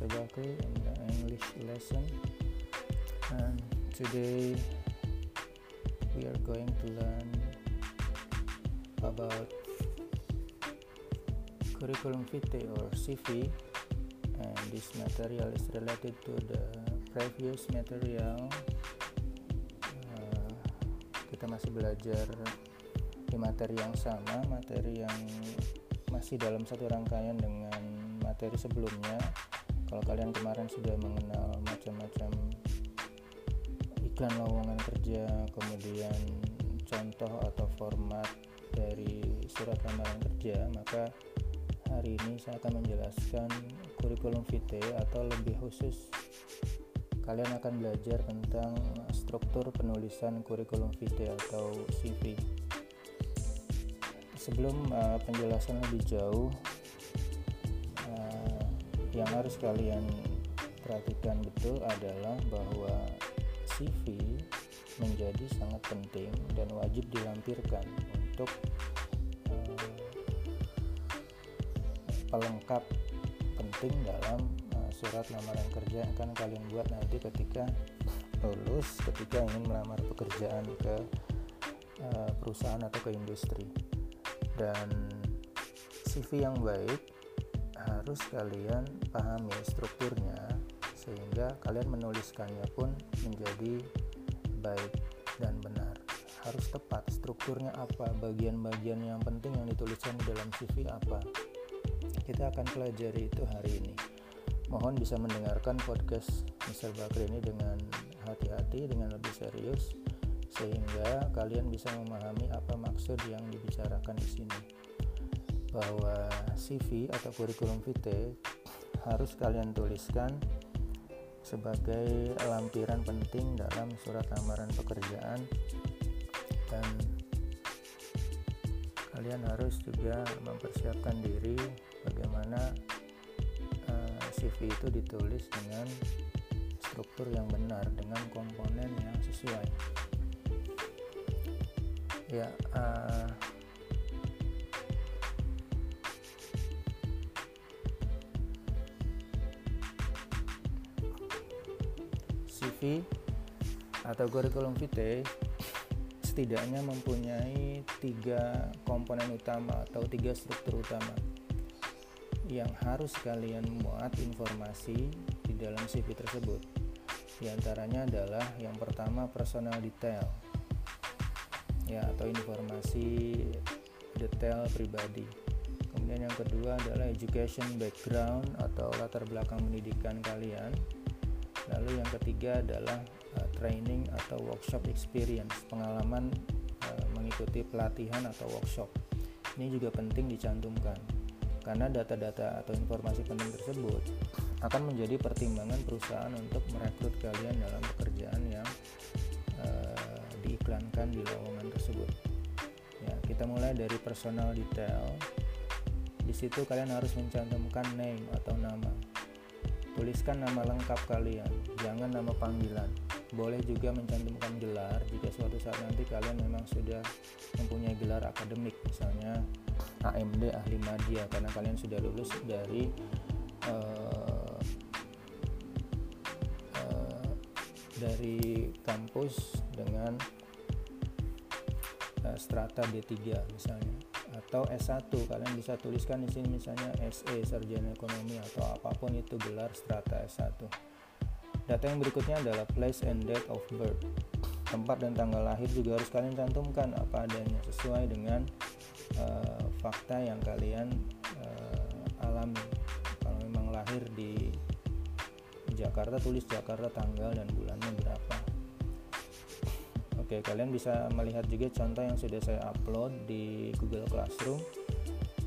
Mr. Bakri in the English lesson. And today we are going to learn about curriculum vitae or CV and this material is related to the previous material. Uh, kita masih belajar di materi yang sama materi yang masih dalam satu rangkaian dengan materi sebelumnya kalau kalian kemarin sudah mengenal macam-macam iklan lowongan kerja kemudian contoh atau format dari surat lamaran kerja maka hari ini saya akan menjelaskan kurikulum vitae atau lebih khusus kalian akan belajar tentang struktur penulisan kurikulum vitae atau CV sebelum uh, penjelasan lebih jauh yang harus kalian perhatikan betul adalah bahwa CV menjadi sangat penting dan wajib dilampirkan untuk uh, pelengkap penting dalam uh, surat lamaran kerja yang akan kalian buat nanti ketika lulus ketika ingin melamar pekerjaan ke uh, perusahaan atau ke industri. Dan CV yang baik harus kalian pahami strukturnya sehingga kalian menuliskannya pun menjadi baik dan benar. Harus tepat strukturnya apa bagian-bagian yang penting yang dituliskan di dalam CV apa. Kita akan pelajari itu hari ini. Mohon bisa mendengarkan podcast Mr. Bakri ini dengan hati-hati dengan lebih serius sehingga kalian bisa memahami apa maksud yang dibicarakan di sini bahwa CV atau kurikulum vitae harus kalian tuliskan sebagai lampiran penting dalam surat lamaran pekerjaan. Dan kalian harus juga mempersiapkan diri bagaimana eh, CV itu ditulis dengan struktur yang benar dengan komponen yang sesuai. Ya uh, CV atau kurikulum vitae setidaknya mempunyai tiga komponen utama atau tiga struktur utama yang harus kalian muat informasi di dalam CV tersebut. Di antaranya adalah yang pertama personal detail ya atau informasi detail pribadi. Kemudian yang kedua adalah education background atau latar belakang pendidikan kalian lalu yang ketiga adalah uh, training atau workshop experience pengalaman uh, mengikuti pelatihan atau workshop. Ini juga penting dicantumkan karena data-data atau informasi penting tersebut akan menjadi pertimbangan perusahaan untuk merekrut kalian dalam pekerjaan yang uh, diiklankan di lowongan tersebut. Ya kita mulai dari personal detail. Di situ kalian harus mencantumkan name atau nama Tuliskan nama lengkap kalian, jangan nama panggilan. Boleh juga mencantumkan gelar jika suatu saat nanti kalian memang sudah mempunyai gelar akademik, misalnya AMD ahli media karena kalian sudah lulus dari uh, uh, dari kampus dengan uh, strata D3 misalnya atau S1 kalian bisa tuliskan di sini misalnya SE sarjana ekonomi atau apa pun itu gelar strata S1 data yang berikutnya adalah place and date of birth. Tempat dan tanggal lahir juga harus kalian cantumkan apa adanya sesuai dengan uh, fakta yang kalian uh, alami. Kalau memang lahir di Jakarta tulis Jakarta tanggal dan bulannya berapa Oke, kalian bisa melihat juga contoh yang sudah saya upload di Google Classroom,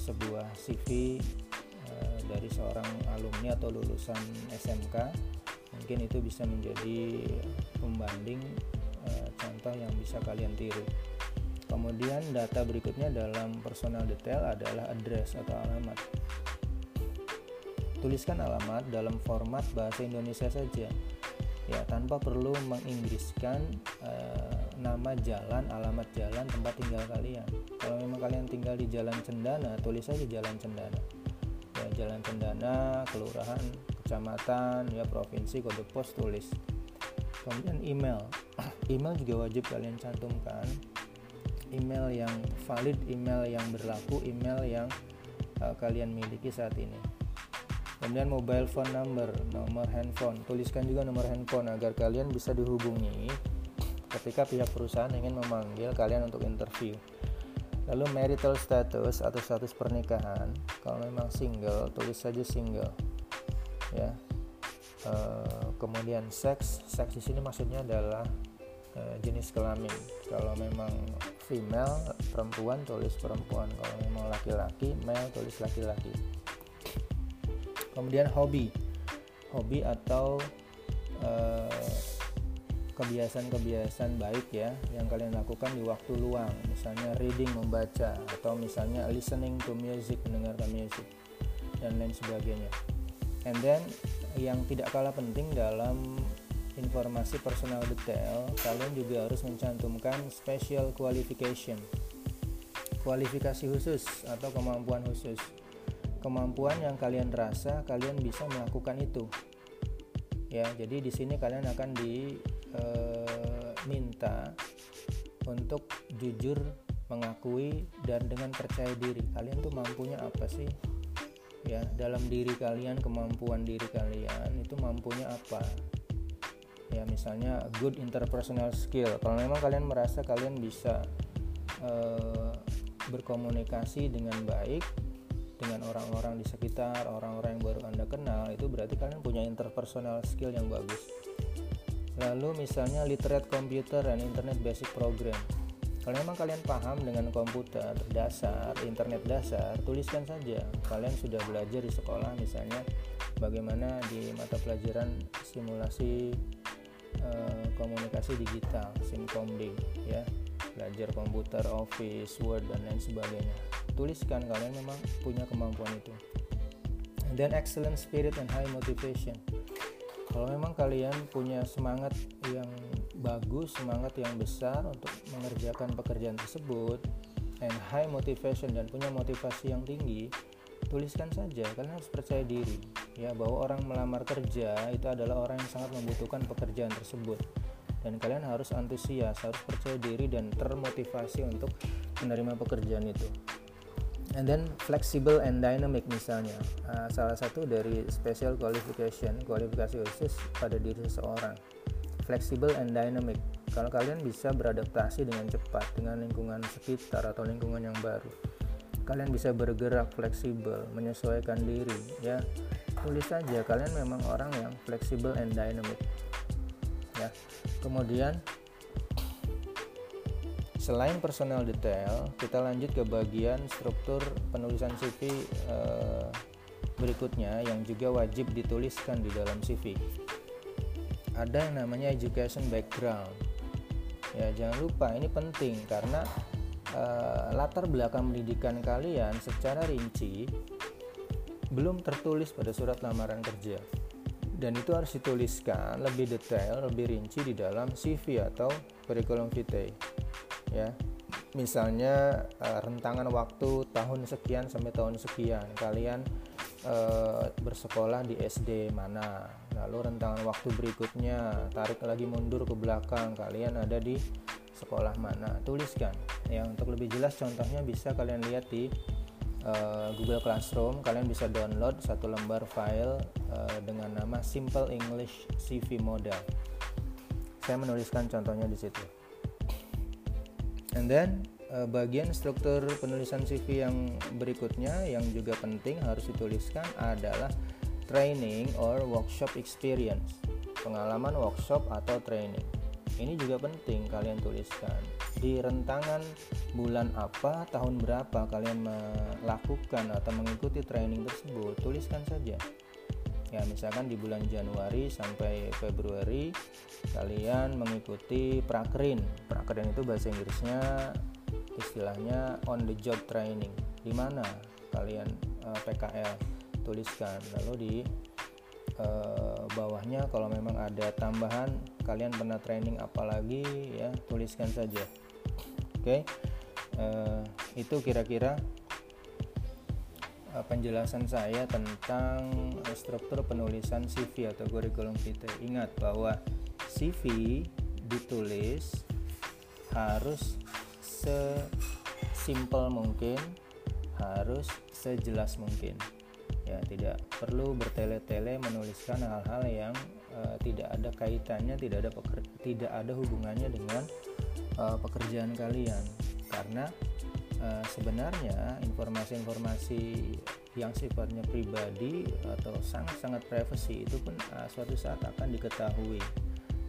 sebuah CV uh, eh, dari seorang alumni atau lulusan SMK. Mungkin itu bisa menjadi pembanding uh, contoh yang bisa kalian tiru. Kemudian data berikutnya dalam personal detail adalah address atau alamat. Tuliskan alamat dalam format bahasa Indonesia saja ya tanpa perlu menginggriskan uh, nama jalan, alamat jalan, tempat tinggal kalian. Kalau memang kalian tinggal di Jalan Cendana, tulis saja Jalan Cendana. ya jalan pendana kelurahan kecamatan ya provinsi kode pos tulis. Kemudian email. Email juga wajib kalian cantumkan. Email yang valid email yang berlaku email yang uh, kalian miliki saat ini. Kemudian mobile phone number nomor handphone. Tuliskan juga nomor handphone agar kalian bisa dihubungi ketika pihak perusahaan ingin memanggil kalian untuk interview. Lalu marital status atau status pernikahan kalau memang single tulis saja single. Ya. E, kemudian seks seks di sini maksudnya adalah e, jenis kelamin. Kalau memang female perempuan tulis perempuan. Kalau memang laki-laki male tulis laki-laki. Kemudian hobi. Hobi atau uh, kebiasaan-kebiasaan baik ya yang kalian lakukan di waktu luang. Misalnya reading membaca atau misalnya listening to music mendengarkan musik dan lain sebagainya. And then yang tidak kalah penting dalam informasi personal detail kalian juga harus mencantumkan special qualification. Kualifikasi khusus atau kemampuan khusus. Kemampuan yang kalian rasa kalian bisa melakukan itu. Ya jadi di sini kalian akan diminta eh, untuk jujur mengakui dan dengan percaya diri. Kalian tuh mampunya apa sih? Ya dalam diri kalian kemampuan diri kalian itu mampunya apa? Ya misalnya good interpersonal skill. Kalau memang kalian merasa kalian bisa uh, berkomunikasi dengan baik dengan orang-orang di sekitar, orang-orang yang baru Anda kenal, itu berarti kalian punya interpersonal skill yang bagus. Lalu misalnya literate computer dan internet basic program. Kalau memang kalian paham dengan komputer dasar, internet dasar, tuliskan saja. Kalian sudah belajar di sekolah misalnya bagaimana di mata pelajaran simulasi uh, komunikasi digital, SimComD ya. Belajar komputer, Office, Word dan lain sebagainya tuliskan kalian memang punya kemampuan itu dan excellent spirit and high motivation kalau memang kalian punya semangat yang bagus semangat yang besar untuk mengerjakan pekerjaan tersebut and high motivation dan punya motivasi yang tinggi tuliskan saja. Kalian harus percaya diri ya bahwa orang melamar kerja itu adalah orang yang sangat membutuhkan pekerjaan tersebut. Dan kalian harus antusias harus percaya diri dan termotivasi untuk menerima pekerjaan itu and then flexible and dynamic misalnya. Uh, salah satu dari special qualification kualifikasi khusus pada diri seseorang. Flexible and dynamic. Kalau kalian bisa beradaptasi dengan cepat dengan lingkungan sekitar atau lingkungan yang baru. Kalian bisa bergerak fleksibel menyesuaikan diri ya. Tulis saja kalian memang orang yang flexible and dynamic ya. Kemudian Selain personal detail, kita lanjut ke bagian struktur penulisan CV eh, berikutnya yang juga wajib dituliskan di dalam CV. Ada yang namanya education background. Ya, jangan lupa ini penting karena eh, latar belakang pendidikan kalian secara rinci belum tertulis pada surat lamaran kerja. Dan itu harus dituliskan lebih detail, lebih rinci di dalam CV atau curriculum vitae ya. Misalnya uh, rentangan waktu tahun sekian sampai tahun sekian. Kalian uh, bersekolah di SD mana? Lalu rentangan waktu berikutnya tarik lagi mundur ke belakang. Kalian ada di sekolah mana? Tuliskan. Ya untuk lebih jelas contohnya bisa kalian lihat di uh, Google Classroom. Kalian bisa download satu lembar file uh, dengan nama Simple English CV Model. Saya menuliskan contohnya di situ and then uh, bagian struktur penulisan CV yang berikutnya yang juga penting harus dituliskan adalah training or workshop experience pengalaman workshop atau training. Ini juga penting kalian tuliskan. Di rentangan bulan apa tahun berapa kalian melakukan atau mengikuti training tersebut tuliskan saja ya misalkan di bulan Januari sampai Februari kalian mengikuti prakrin. Prakrin itu bahasa Inggrisnya istilahnya on the job training. Di mana kalian uh, eh, PKL tuliskan. Lalu di uh, bawahnya kalau memang ada tambahan kalian pernah training apalagi ya tuliskan saja. Oke? Okay? uh, eh, itu kira-kira penjelasan saya tentang struktur penulisan CV atau curriculum vitae. Ingat bahwa CV ditulis harus sesimpel mungkin, harus sejelas mungkin. Ya, tidak perlu bertele-tele menuliskan hal-hal yang uh, tidak ada kaitannya, tidak ada tidak ada hubungannya dengan uh, pekerjaan kalian. Karena uh, sebenarnya informasi-informasi yang sifatnya pribadi atau sangat-sangat privacy itu pun uh, suatu saat akan diketahui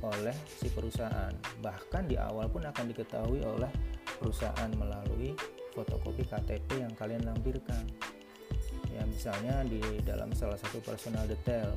oleh si perusahaan. Bahkan di awal pun akan diketahui oleh perusahaan melalui fotokopi KTP yang kalian lampirkan. Ya, misalnya di dalam salah satu personal detail,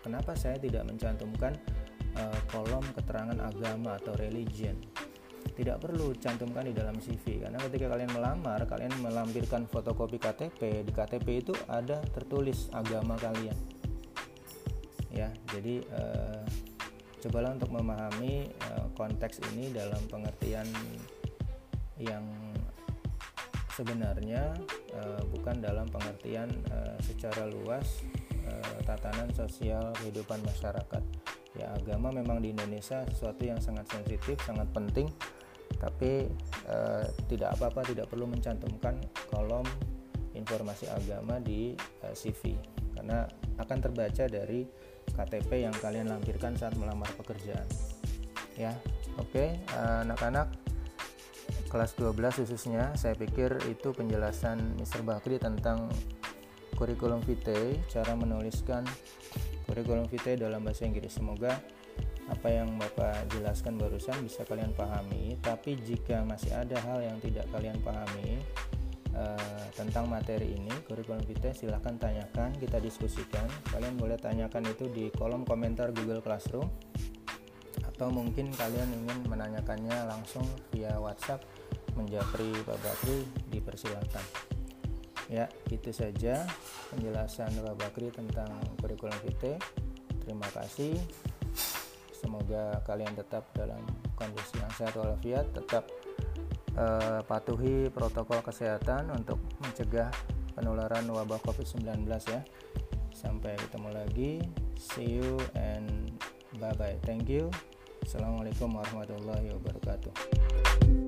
kenapa saya tidak mencantumkan uh, kolom keterangan agama atau religion? Tidak perlu cantumkan di dalam CV karena ketika kalian melamar, kalian melampirkan fotokopi KTP, di KTP itu ada tertulis agama kalian. Ya, jadi uh, cobalah untuk memahami uh, konteks ini dalam pengertian yang sebenarnya uh, bukan dalam pengertian uh, secara luas uh, tatanan sosial kehidupan masyarakat. Ya agama memang di Indonesia sesuatu yang sangat sensitif, sangat penting, tapi uh, tidak apa-apa tidak perlu mencantumkan kolom informasi agama di uh, CV karena akan terbaca dari KTP yang kalian lampirkan saat melamar pekerjaan. Ya, oke, okay, anak-anak kelas 12 khususnya saya pikir itu penjelasan Mr. Bakri tentang kurikulum vitae cara menuliskan kurikulum vitae dalam bahasa Inggris semoga apa yang Bapak jelaskan barusan bisa kalian pahami tapi jika masih ada hal yang tidak kalian pahami uh, tentang materi ini kurikulum vitae silahkan tanyakan kita diskusikan. Kalian boleh tanyakan itu di kolom komentar Google Classroom atau mungkin kalian ingin menanyakannya langsung via WhatsApp menjapri Pak Bakri dipersilakan. Ya itu saja penjelasan Pak Bakri tentang kurikulum vitae. Terima kasih semoga kalian tetap dalam kondisi yang sehat walafiat tetap uh, patuhi protokol kesehatan untuk mencegah penularan wabah COVID-19 ya. Sampai ketemu lagi. See you and bye bye thank you. Assalamualaikum warahmatullahi wabarakatuh.